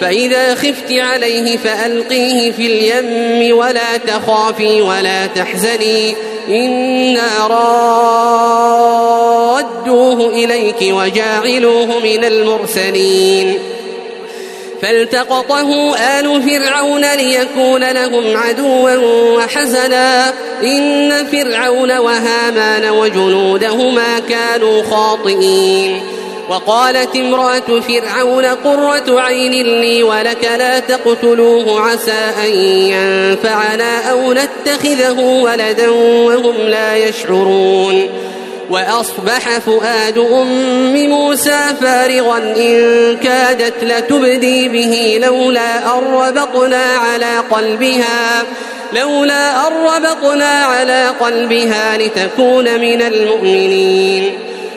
فإذا خفت عليه فألقيه في اليم ولا تخافي ولا تحزني. إنا رادوه إليك وجاعلوه من المرسلين. فالتقطه آل فرعون ليكون لهم عدوا وحزنا. إن فرعون وهامان وجنودهما كانوا خاطئين. وقالت امرأة فرعون قرة عين لي ولك لا تقتلوه عسى أن ينفعنا أو نتخذه ولدا وهم لا يشعرون. وأصبح فؤاد أم موسى فارغا إن كادت لتبدي به لولا أن ربطنا على قلبها لولا أن ربطنا على قلبها لتكون من المؤمنين.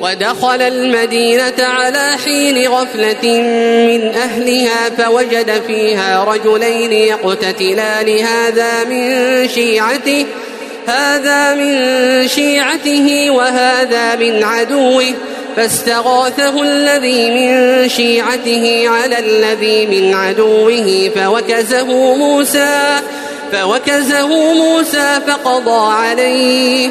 ودخل المدينة على حين غفلة من أهلها فوجد فيها رجلين يقتتلان. هذا من شيعته هذا من شيعته وهذا من عدوه. فاستغاثه الذي من شيعته على الذي من عدوه. فوكزه موسى فوكزه موسى فقضى عليه.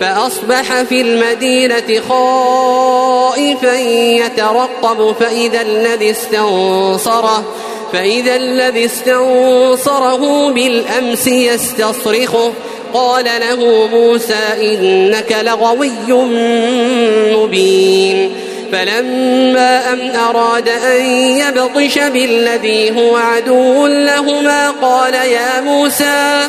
فأصبح في المدينة خائفا يترقب فإذا الذي استنصره فإذا الذي استنصره بالأمس يستصرخه. قال له موسى إنك لغوي مبين. فلما أن أراد أن يبطش بالذي هو عدو لهما قال يا موسى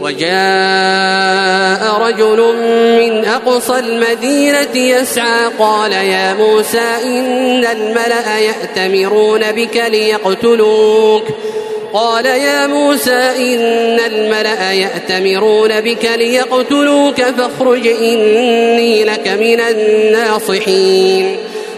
وجاء رجل من أقصى المدينة يسعى قال يا موسى إن الملأ يأتمرون بك ليقتلوك. قال يا موسى إن الملأ يأتمرون بك ليقتلوك فاخرج إني لك من الناصحين.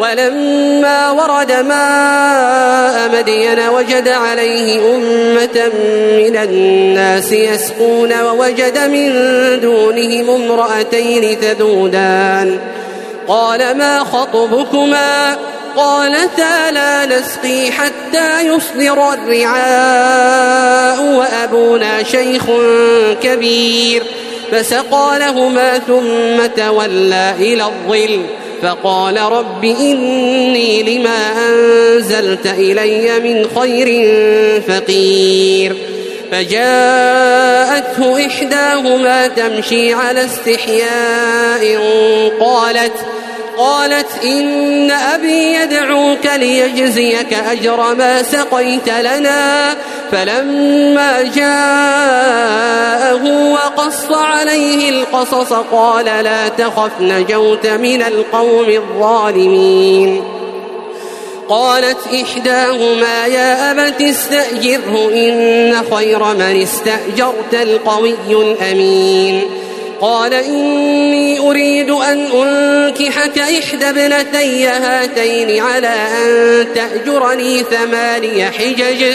ولما ورد ماء مدين وجد عليه أمة من الناس يسقون ووجد من دونهم امرأتين تذودان قال ما خطبكما؟ قالتا لا نسقي حتى يصدر الرعاء وأبونا شيخ كبير. فسقى لهما ثم تولى إلى الظل. فقال رب إني لما أنزلت إلي من خير فقير فجاءته إحداهما تمشي على استحياء قالت قالت إن أبي يدعوك ليجزيك أجر ما سقيت لنا فلما جاءه وقص عليه القصص قال لا تخف نجوت من القوم الظالمين. قالت إحداهما يا أبت استأجره إن خير من استأجرت القوي الأمين. قال إني أريد أن أنكحك إحدى ابنتي هاتين على أن تأجرني ثماني حجج.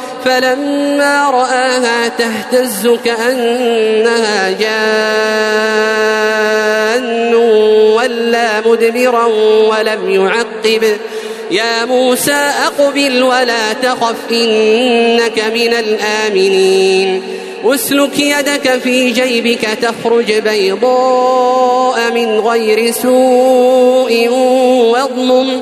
فلما رآها تهتز كأنها جان ولا مدبرا ولم يعقب. يا موسى أقبل ولا تخف إنك من الآمنين. أسلك يدك في جيبك تخرج بيضاء من غير سوء واضمم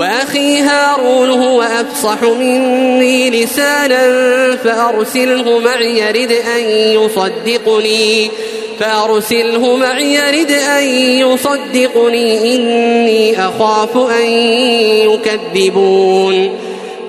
وأخي هارون هو أفصح مني لسانا فأرسله معي يرد أن يصدقني فأرسله معي يرد أن يصدقني إني أخاف أن يكذبون.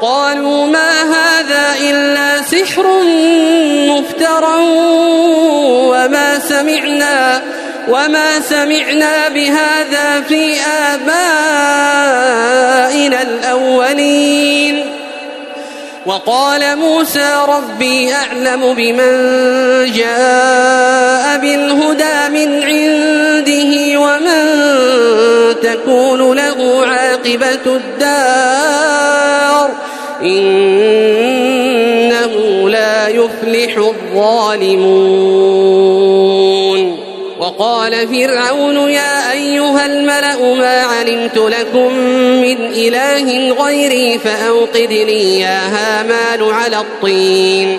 قالوا ما هذا إلا سحر مفترى وما سمعنا وما سمعنا بهذا في آبائنا الأولين. وقال موسى ربي أعلم بمن جاء بالهدى من عنده ومن تكون له عاقبة الدار. إن يفلح الظالمون. وقال فرعون يا أيها الملأ ما علمت لكم من إله غيري فأوقد لي يا هامان على الطين.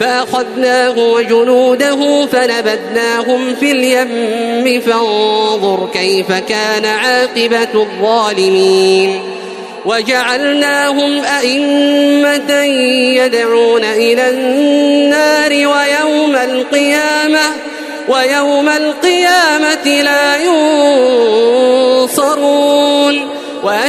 فأخذناه وجنوده فنبذناهم في اليم فانظر كيف كان عاقبة الظالمين. وجعلناهم أئمة يدعون إلى النار ويوم القيامة ويوم القيامة لا ينصرون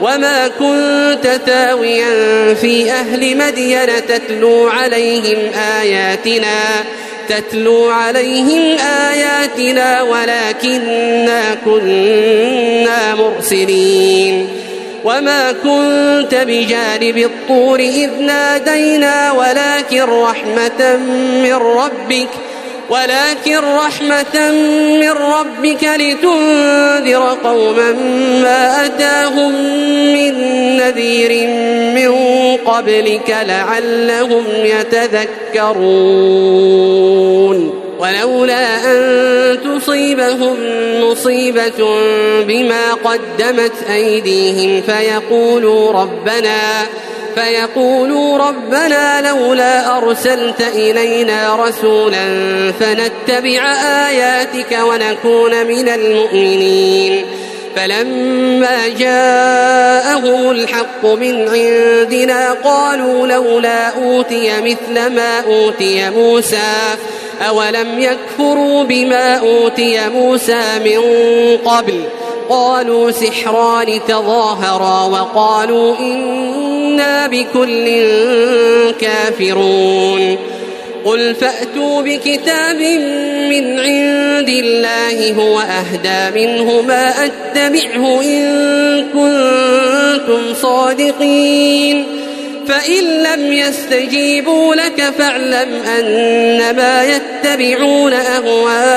وما كنت ثاويا في أهل مدين تتلو عليهم آياتنا تتلو عليهم آياتنا ولكننا كنا مرسلين. وما كنت بجانب الطور إذ نادينا ولكن رحمة من ربك ۖ ولكن رحمة من ربك لتنذر قوما ما أتاهم من نذير من قبلك لعلهم يتذكرون. ولولا أن تصيبهم مصيبة بما قدمت أيديهم فيقولوا ربنا فيقولوا ربنا لولا أرسلت إلينا رسولا فنتبع آياتك ونكون من المؤمنين. فلما جاءهم الحق من عندنا قالوا لولا أوتي مثل ما أوتي موسى أولم يكفروا بما أوتي موسى من قبل؟ قالوا سحران تظاهرا وقالوا إنا بكل كافرون. قل فأتوا بكتاب من عند الله هو أهدى منه ما أتبعه إن كنتم صادقين. فإن لم يستجيبوا لك فاعلم أنما يتبعون أهواءهم.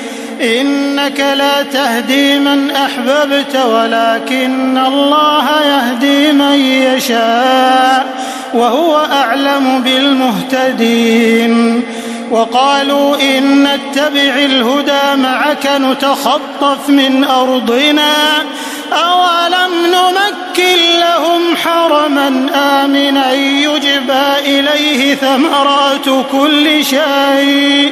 إنك لا تهدي من أحببت ولكن الله يهدي من يشاء وهو أعلم بالمهتدين. وقالوا إن نتبع الهدى معك نتخطف من أرضنا أولم نمكن لهم حرما آمنا يجبى إليه ثمرات كل شيء.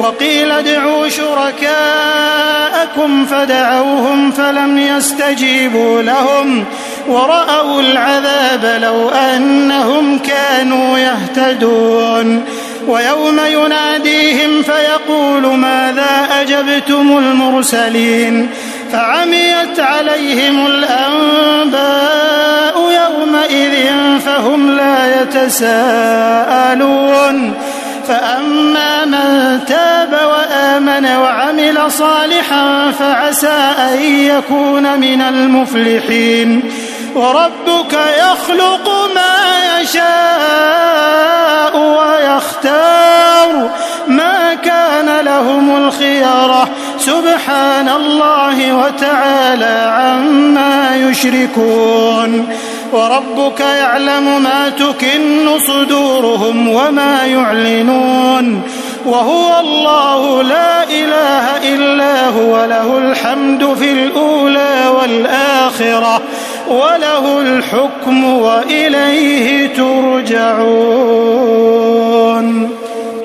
وقيل ادعوا شركاءكم فدعوهم فلم يستجيبوا لهم ورأوا العذاب لو أنهم كانوا يهتدون ويوم يناديهم فيقول ماذا أجبتم المرسلين فعميت عليهم الأنباء يومئذ فهم لا يتساءلون فأما من تاب وآمن وعمل صالحا فعسى أن يكون من المفلحين. وربك يخلق ما يشاء ويختار ما كان لهم الخيرة سبحان الله وتعالى عما يشركون. وربك يعلم ما تكن صدورهم وما يعلنون وهو الله لا إله إلا هو له الحمد في الأولى والآخرة وله الحكم وإليه ترجعون.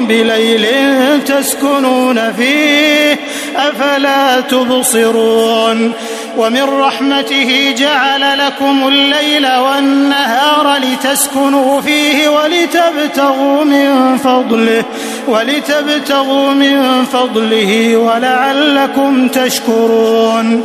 بليل تسكنون فيه أفلا تبصرون؟ ومن رحمته جعل لكم الليل والنهار لتسكنوا فيه ولتبتغوا من فضله ولتبتغوا من فضله ولعلكم تشكرون.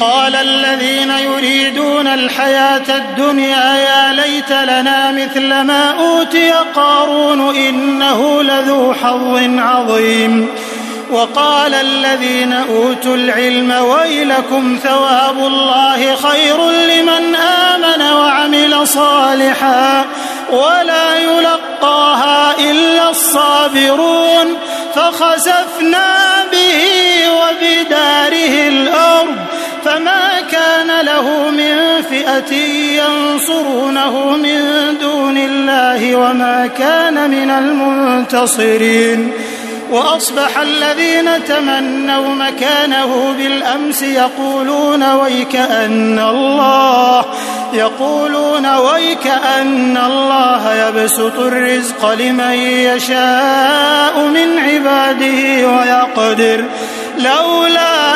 قال الذين يريدون الحياة الدنيا يا ليت لنا مثل ما أوتي قارون إنه لذو حظ عظيم. وقال الذين أوتوا العلم ويلكم ثواب الله خير لمن آمن وعمل صالحا ولا يلقاها إلا الصابرون. فخسفنا به وبداره الأرض فما كان له من فئة ينصرونه من دون الله وما كان من المنتصرين. وأصبح الذين تمنوا مكانه بالأمس يقولون ويكأن الله يقولون ويكأن الله يبسط الرزق لمن يشاء من عباده ويقدر. لولا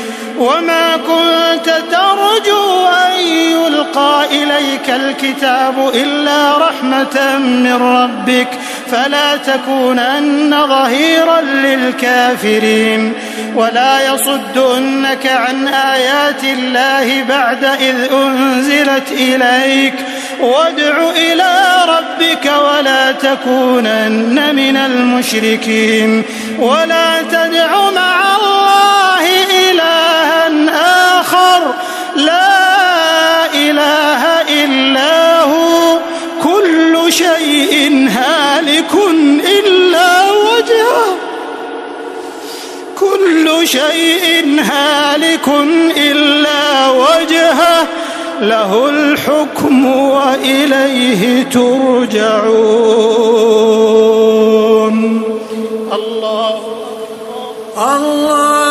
وما كنت ترجو أن يلقى إليك الكتاب إلا رحمة من ربك فلا تكونن ظهيرا للكافرين. ولا يصدنك عن آيات الله بعد إذ أنزلت إليك. وادع إلى ربك ولا تكونن من المشركين. ولا تدع مع الله لا إله إلا هو. كل شيء هالك إلا وجهه. كل شيء هالك إلا وجهه. له الحكم وإليه ترجعون. الله الله